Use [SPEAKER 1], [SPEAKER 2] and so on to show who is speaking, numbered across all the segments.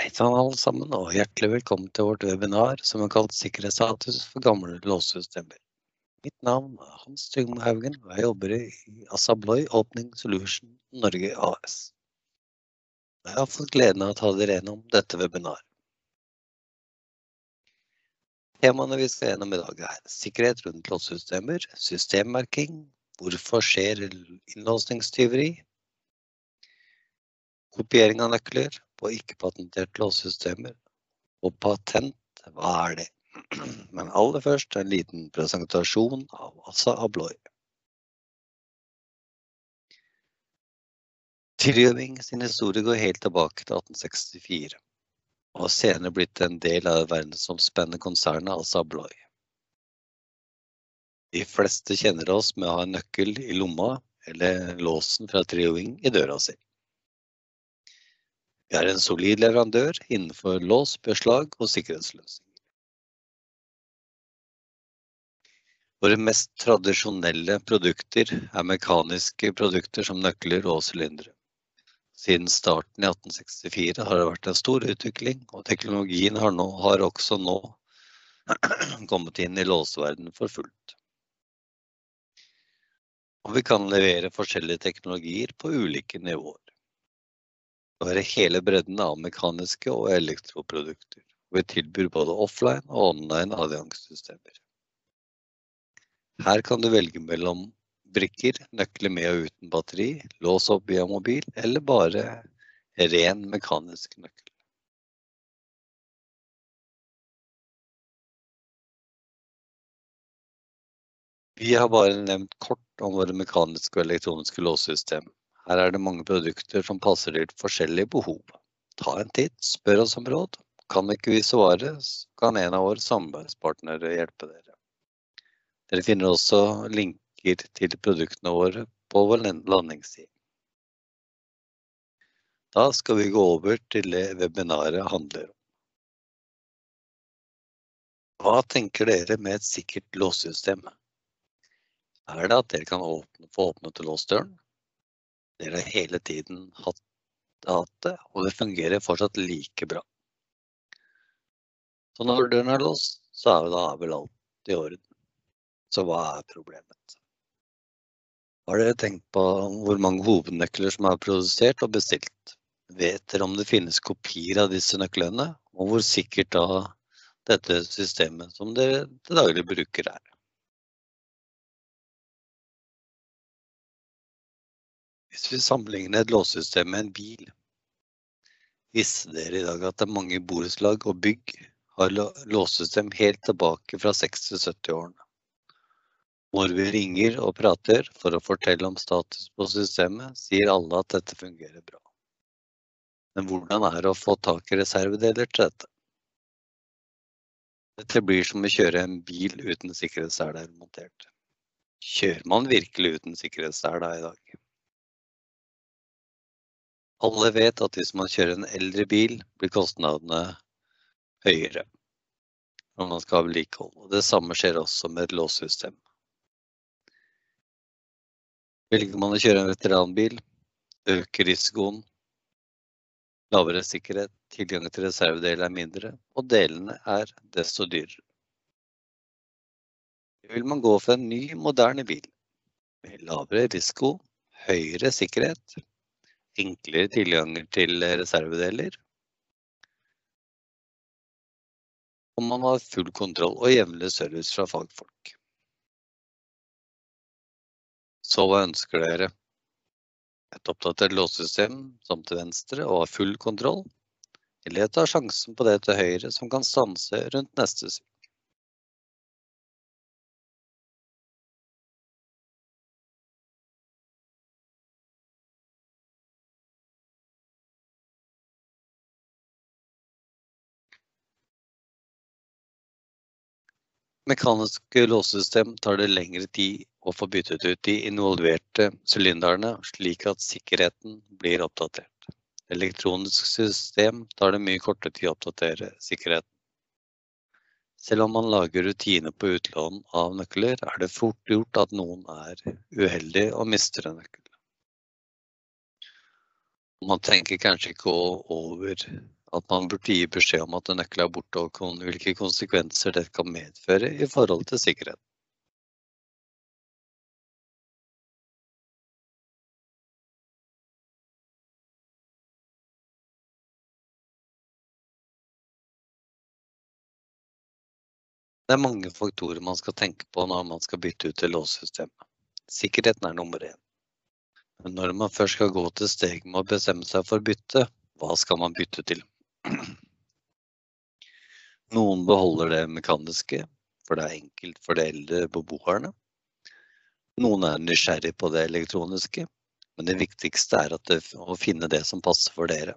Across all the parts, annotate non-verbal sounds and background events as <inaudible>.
[SPEAKER 1] Hei sann alle sammen, og hjertelig velkommen til vårt webinar som er kalt Sikkerhetsstatus for gamle låsesystemer. Mitt navn er Hans Trygve Haugen, og jeg jobber i Asabloy Opening Solution Norge AS. Jeg har fått gleden av å ta dere gjennom dette webinar. Temaene vi skal gjennom i dag er sikkerhet rundt låsesystemer, systemmerking, hvorfor skjer innlåsningstyveri, kopiering av nøkler, på ikke-patenterte låssystemer. Og patent, hva er det? <clears throat> Men aller først en liten presentasjon av Assa Abloy. Trilliuming sin historie går helt tilbake til 1864, og har senere blitt en del av det verdensomspennende konsernet Assa Abloy. De fleste kjenner oss med å ha en nøkkel i lomma eller låsen fra Triowing i døra si. Vi er en solid leverandør innenfor lås, beslag og sikkerhetsløsninger. Våre mest tradisjonelle produkter er mekaniske produkter som nøkler og sylindere. Siden starten i 1864 har det vært en stor utvikling, og teknologien har, nå, har også nå <clears throat> kommet inn i låseverdenen for fullt. Og vi kan levere forskjellige teknologier på ulike nivåer være hele bredden av mekaniske og elektroprodukter. Vi tilbyr både offline og online adgangssystemer. Her kan du velge mellom brikker, nøkler med og uten batteri, lås opp via mobil, eller bare ren mekanisk nøkkel. Vi har bare nevnt kort om våre mekaniske og elektroniske låssystemer. Her er det mange produkter som passer til forskjellige behov. Ta en titt, spør oss om råd. Kan ikke vi svare, kan en av våre samarbeidspartnere hjelpe dere. Dere finner også linker til produktene våre på vår landingsside. Da skal vi gå over til det webinaret handler om. Hva tenker dere med et sikkert låssystem? Er det at dere kan åpne, få åpnet låsdøren? Dere hele tiden hatt det, og det fungerer fortsatt like bra. Så når døren er låst, så er da vel alt i orden. Så hva er problemet? Har dere tenkt på hvor mange hovednøkler som er produsert og bestilt? Vet dere om det finnes kopier av disse nøklene, og hvor sikkert da dette systemet som dere til daglig bruker er? Hvis vi sammenligner et låssystem med en bil, visste dere i dag at det er mange borettslag og bygg har låssystem helt tilbake fra 60-70-årene. Når vi ringer og prater for å fortelle om status på systemet, sier alle at dette fungerer bra. Men hvordan er det å få tak i reservedeler til dette? Dette blir som å kjøre en bil uten sikkerhetsseler montert. Kjører man virkelig uten sikkerhetsseler i dag? Alle vet at hvis man kjører en eldre bil, blir kostnadene høyere når man skal ha vedlikehold. Det samme skjer også med et låssystem. Velger man å kjøre en veteranbil, øker risikoen. Lavere sikkerhet, tilgang til reservedeler er mindre, og delene er desto dyrere. Vil man gå for en ny, moderne bil med lavere risiko, høyere sikkerhet, enklere tilganger til reservedeler. Og man har full kontroll og jevnlig service fra fagfolk. Så hva ønsker dere? Et oppdatert låssystem som til venstre og har full kontroll? Eller ta sjansen på det til høyre som kan stanse rundt neste sving? Mekaniske låsesystem tar det lengre tid å få byttet ut de involverte sylinderne, slik at sikkerheten blir oppdatert. Elektronisk system tar det mye kortere tid å oppdatere sikkerheten. Selv om man lager rutiner på utlån av nøkler, er det fort gjort at noen er uheldig og mister en nøkkel. Man tenker kanskje ikke over at man burde gi beskjed om at en nøkkel er borte, og hvilke konsekvenser det kan medføre i forhold til sikkerhet. Det er mange faktorer man skal tenke på når man skal bytte ut til låssystemet. Sikkerheten er nummer én. Men når man først skal gå til steg med å bestemme seg for bytte, hva skal man bytte til? Noen beholder det mekaniske, for det er enkelt for de eldre beboerne. Noen er nysgjerrig på det elektroniske, men det viktigste er det, å finne det som passer for dere.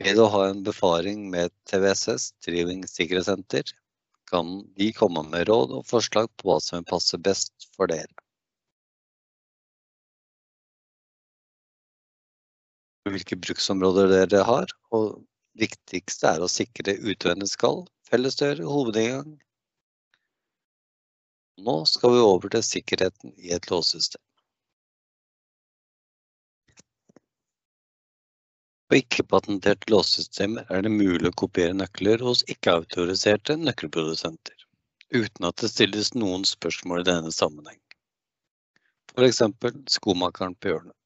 [SPEAKER 1] Ved å ha en befaring med TVSS, Driving Sikkerhetssenter, kan de komme med råd og forslag på hva som passer best for dere. Hvilke bruksområder dere har, og viktigste er å sikre utvendig skall, fellesdør, hovedinngang. Nå skal vi over til sikkerheten i et låssystem. På ikke-patenterte låssystemer er det mulig å kopiere nøkler hos ikke-autoriserte nøkkelprodusenter, uten at det stilles noen spørsmål i denne sammenheng. Eksempel skomakeren på hjørnet.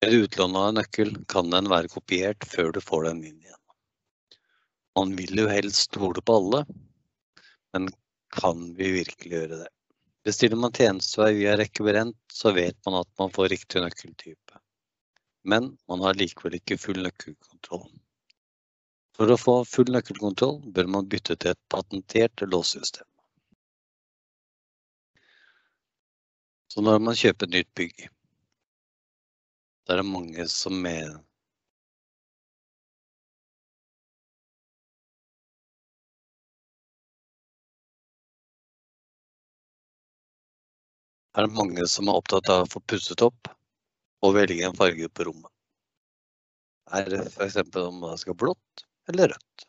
[SPEAKER 1] Ved utlån av en nøkkel kan den være kopiert før du får den inn igjen. Man vil jo helst stole på alle, men kan vi virkelig gjøre det? Bestiller man tjenestevei via rekkeberent, så vet man at man får riktig nøkkeltype men man har likevel ikke full nøkkelkontroll. For å få full nøkkelkontroll bør man bytte til et patentert låssystem. Så når man kjøper et nytt bygg, så er det mange som med er det mange som er opptatt av å få pusset opp og velge en farge på rommet. Er det f.eks. om det skal blått eller rødt?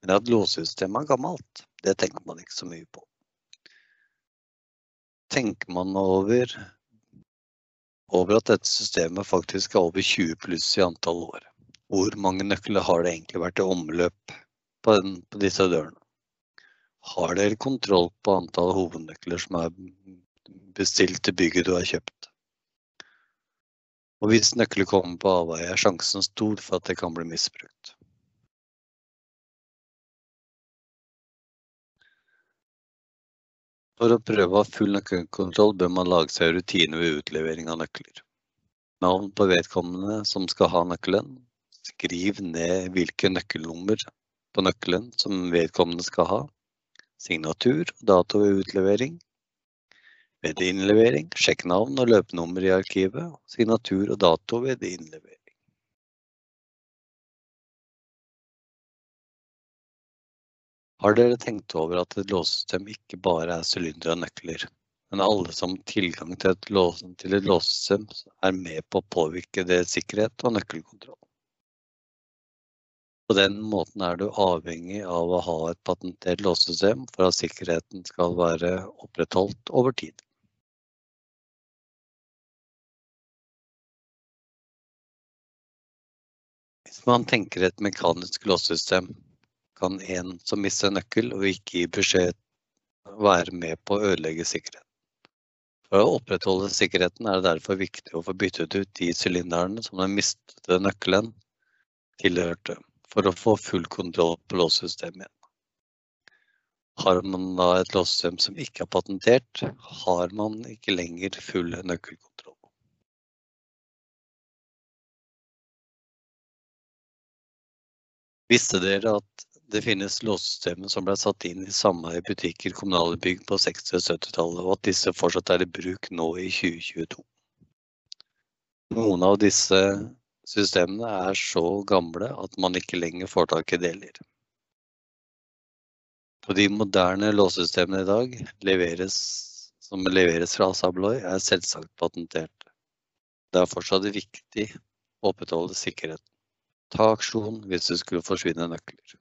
[SPEAKER 1] Men at låssystemet er gammelt, det tenker man ikke så mye på. Tenker man over, over at dette systemet faktisk er over 20 pluss i antall år, hvor mange nøkler har det egentlig vært i omløp på, den, på disse dørene? Har dere kontroll på antall hovednøkler som er bestilt til bygget du har kjøpt? Og hvis nøkler kommer på avveie, er sjansen stor for at det kan bli misbrukt. For å prøve å ha full nøkkelkontroll bør man lage seg rutiner ved utlevering av nøkler. Navn på vedkommende som skal ha nøkkelen. Skriv ned hvilke nøkkelnummer på nøkkelen som vedkommende skal ha. Signatur og dato ved utlevering. Ved innlevering, sjekk navn og løpenummer i arkivet, signatur og dato ved innlevering. Har dere tenkt over at et låsesystem ikke bare er sylindere og nøkler, men alle som har tilgang til et, lås, låsesystem er med på å påvirke deres sikkerhet og nøkkelkontroll? På den måten er du avhengig av å ha et patentert låsesystem for at sikkerheten skal være opprettholdt over tid. Hvis man tenker et mekanisk låssystem, kan en som mister nøkkel og ikke gir beskjed, være med på å ødelegge sikkerheten. For å opprettholde sikkerheten er det derfor viktig å få byttet ut de sylinderne som den mistede nøkkelen tilhørte, for å få full kontroll på låssystemet igjen. Har man da et låssystem som ikke er patentert, har man ikke lenger full nøkkelkontroll. Visste dere at det finnes låssystemer som ble satt inn i samme butikker, kommunale bygg på 60- og 70-tallet, og at disse fortsatt er i bruk nå i 2022? Noen av disse systemene er så gamle at man ikke lenger får tak i deler. Og de moderne låssystemene i dag leveres, som leveres fra Asabloy, er selvsagt patenterte. Det er fortsatt viktig å opprettholde sikkerheten. Ta aksjon hvis det skulle forsvinne nøkler.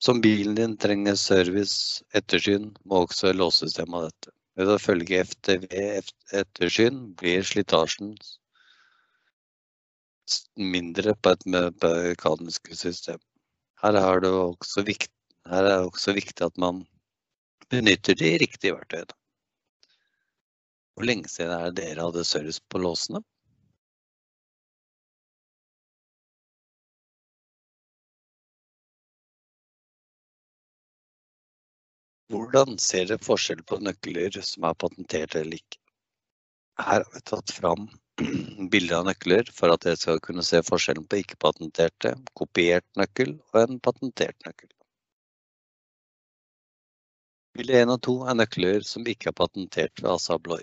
[SPEAKER 1] Som bilen din trenger service, ettersyn, må også låssystemet av dette. Ved å følge FTV ettersyn blir slitasjen mindre på et mekanisk system. Her er det også viktig, det også viktig at man benytter de riktige verktøyene. Hvor lenge siden er det dere hadde service på låsene? Hvordan ser dere forskjell på nøkler som er patentert eller ikke? Her har vi tatt fram <clears throat> bilder av nøkler for at dere skal kunne se forskjellen på ikke-patenterte, kopiert nøkkel og en patentert nøkkel. Bilde 1 og 2 er nøkler som ikke er patentert ved Asa Abloy.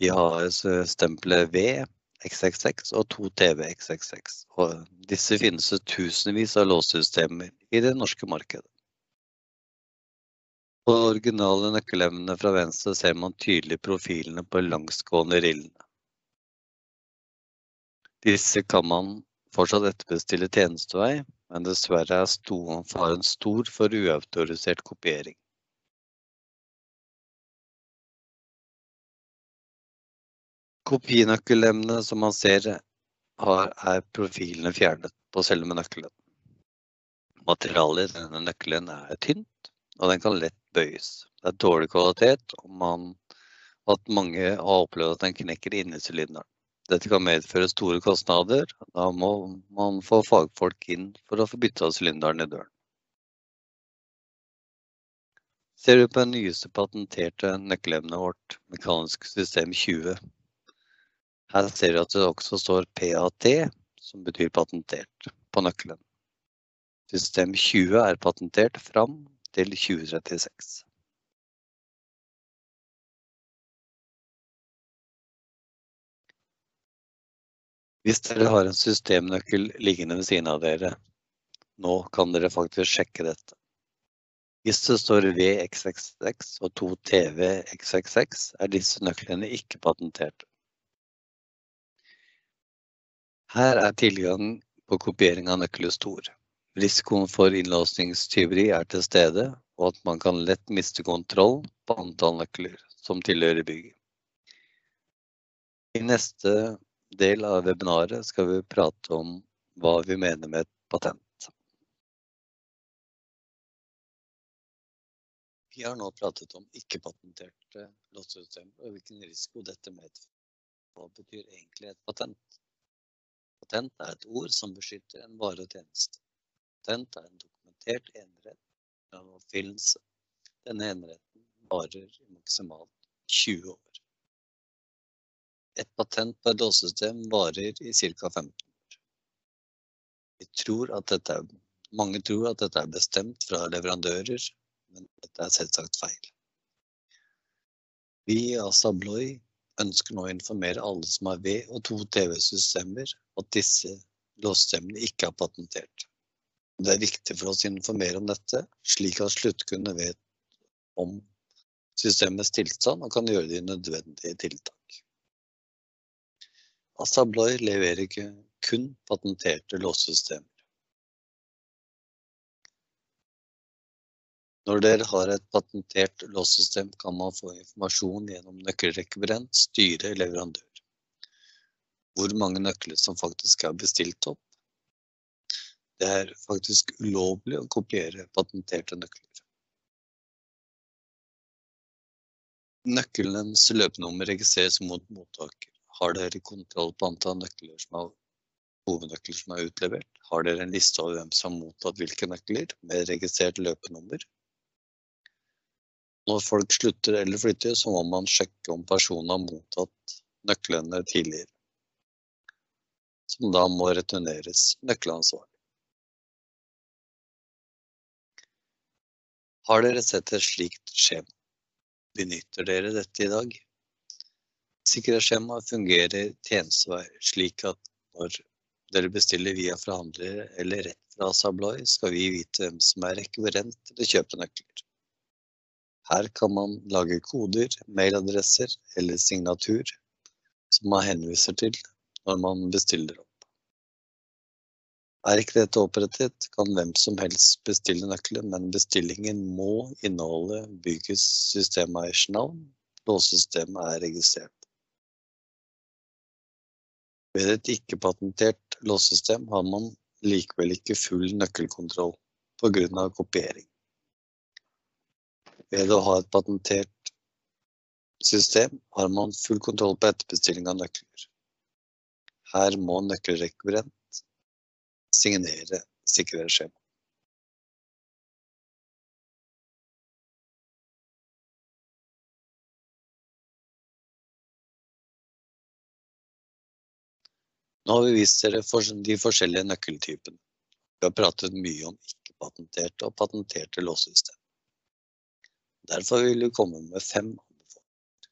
[SPEAKER 1] De har stempelet V XXX og 2TV XXX, og disse finnes det tusenvis av låssystemer i det norske markedet. På originale nøkkelevnene fra venstre ser man tydelig profilene på langsgående rillene. Disse kan man fortsatt etterbestille tjenestevei, men dessverre er faren stor for uautorisert kopiering. Kopinøkkelevnene som man ser er profilene fjernet på selve nøkkelen. Materialet i denne nøkkelen er tynt, og den kan lett bøyes. Det er dårlig kvalitet, og man, at mange har opplevd at den knekker inni sylinderen. Dette kan medføre store kostnader. Da må man få fagfolk inn for å få bytta sylinderen i døren. Ser du på det nyeste patenterte nøkkelemnet vårt, mekanisk system 20. Her ser du at det også står PAT, som betyr patentert, på nøkkelen. System 20 er patentert fram til 2036. Hvis dere har en systemnøkkel liggende ved siden av dere, nå kan dere faktisk sjekke dette. Hvis det står VXXX og 2TVXXX, er disse nøklene ikke patentert. Her er tilgang på kopiering av nøkler stor. Risikoen for innlåsningstyveri er til stede, og at man kan lett miste kontroll på antall nøkler som tilhører bygget. I neste del av webinaret skal vi prate om hva vi mener med et patent. Vi har nå pratet om ikke-patenterte låsesystemer og hvilken risiko dette medfører. Hva betyr egentlig et patent? Patent er et ord som beskytter en vare og tjeneste patent er en dokumentert enerett av oppfinnelse. Denne eneretten varer i maksimalt 20 år. Et patent på et låsesystem varer i ca. 15 år. Tror er, mange tror at dette er bestemt fra leverandører, men dette er selvsagt feil. Vi i ASA Abloy ønsker nå å informere alle som har V- og to TV-systemer, at disse låssystemene ikke er patentert. Det er viktig for oss å informere om dette, slik at sluttkundene vet om systemets tilstand og kan gjøre de nødvendige tiltak. Assa Abloy leverer ikke kun patenterte låsesystemer. Når dere har et patentert låssystem, kan man få informasjon gjennom nøkkelrekkebrent, styre, leverandør. Hvor mange nøkler som faktisk er bestilt opp, det er faktisk ulovlig å kopiere patenterte nøkler. Nøkkelens løpenummer registreres mot mottaker. Har dere kontroll på antall nøkler som er hovednøkler som er utlevert? Har dere en liste over hvem som har mottatt hvilke nøkler med registrert løpenummer? Når folk slutter eller flytter, så må man sjekke om personen har mottatt nøklene tidligere. Som da må returneres nøkkelansvarlig. Har dere sett et slikt skjema? Benytter dere dette i dag? Sikkerhetsskjemaet fungerer tjenestevei slik at når dere bestiller via forhandlere eller rett fra Sabloy, skal vi vite hvem som er rekvirent kjøpe nøkler. Her kan man lage koder, mailadresser eller signatur som man henviser til når man bestiller opp. Er ikke dette opprettet, kan hvem som helst bestille nøkkelen, men bestillingen må inneholde byggets systemeiers navn. Låssystemet er registrert. Ved et ikke-patentert låssystem har man likevel ikke full nøkkelkontroll pga. kopiering. Ved å ha et patentert system har man full kontroll på etterbestilling av nøkler. Her må nøkkelrekvirent signere sikkerhetsskjema. Nå har vi vist dere de forskjellige nøkkeltypene. Vi har pratet mye om ikke-patenterte og patenterte låssystem. Derfor vil vi komme med fem anbefalinger.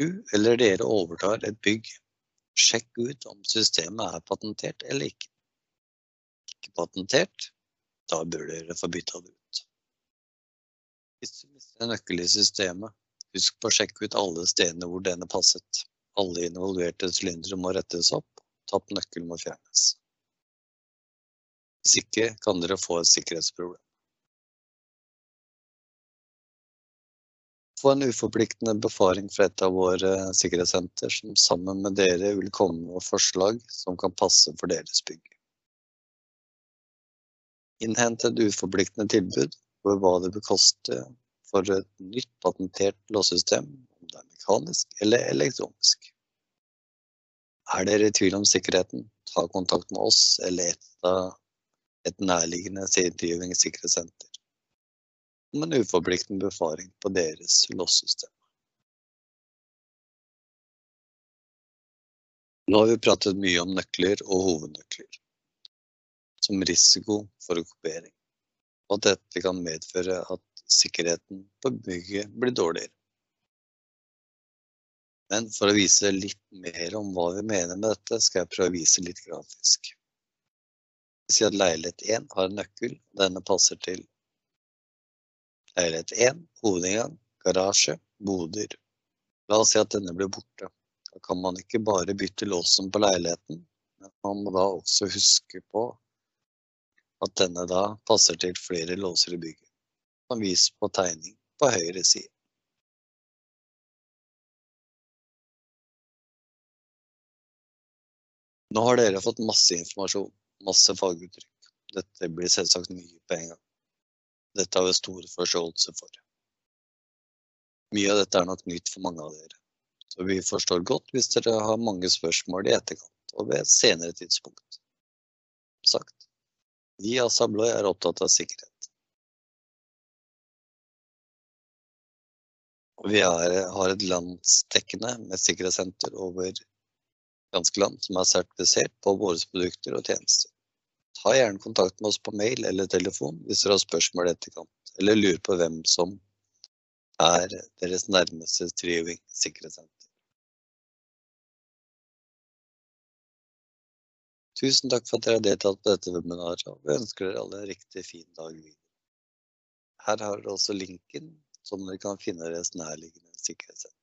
[SPEAKER 1] Du eller dere overtar et bygg. Sjekk ut om systemet er patentert eller ikke. Ikke patentert, da bør dere få bytta det ut. Hvis du mister en nøkkel i systemet, husk på å sjekke ut alle stedene hvor denne passet. Alle involverte sylindere må rettes opp, tapt nøkkel må fjernes. Hvis ikke kan dere få et sikkerhetsproblem. Få en uforpliktende befaring fra et av våre sikkerhetssenter som sammen med dere vil komme med forslag som kan passe for deres bygg. Innhent et uforpliktende tilbud for hva det vil koste for et nytt patentert låssystem, om det er mekanisk eller elektronisk. Er dere i tvil om sikkerheten, ta kontakt med oss eller et, av, et nærliggende sikkerhetssenter om en uforpliktende befaring på deres låssystem. Nå har vi pratet mye om nøkler og hovednøkler som risiko for kopiering, og at dette kan medføre at sikkerheten på bygget blir dårligere. Men for å vise litt mer om hva vi mener med dette, skal jeg prøve å vise litt grafisk. Sier at leilighet 1 har en nøkkel, og denne passer til Leilighet 1, hovedinngang, garasje, boder. La oss si at denne blir borte. Da kan man ikke bare bytte låsen på leiligheten, men man må da også huske på at denne da passer til flere låser i bygget, som vises på tegning på høyre side. Nå har dere fått masse informasjon, masse faguttrykk. Dette blir selvsagt mye på en gang. Dette har vi stor forståelse for. Mye av dette er nok nytt for mange av dere, så vi forstår godt hvis dere har mange spørsmål i etterkant og ved et senere tidspunkt. Som sagt, vi av Sabloy er opptatt av sikkerhet. Vi er, har et landsdekkende med sikkerhetssenter over ganske land som er sertifisert på våre produkter og tjenester. Ta gjerne kontakt med oss på mail eller telefon hvis dere har spørsmål i etterkant, eller lurer på hvem som er deres nærmeste Trioving sikkerhetssenter. Tusen takk for at dere har deltatt på dette webinaret, og vi ønsker dere alle en riktig fin dag videre. Her har dere også linken, som dere kan finne deres nærliggende sikkerhetssenter.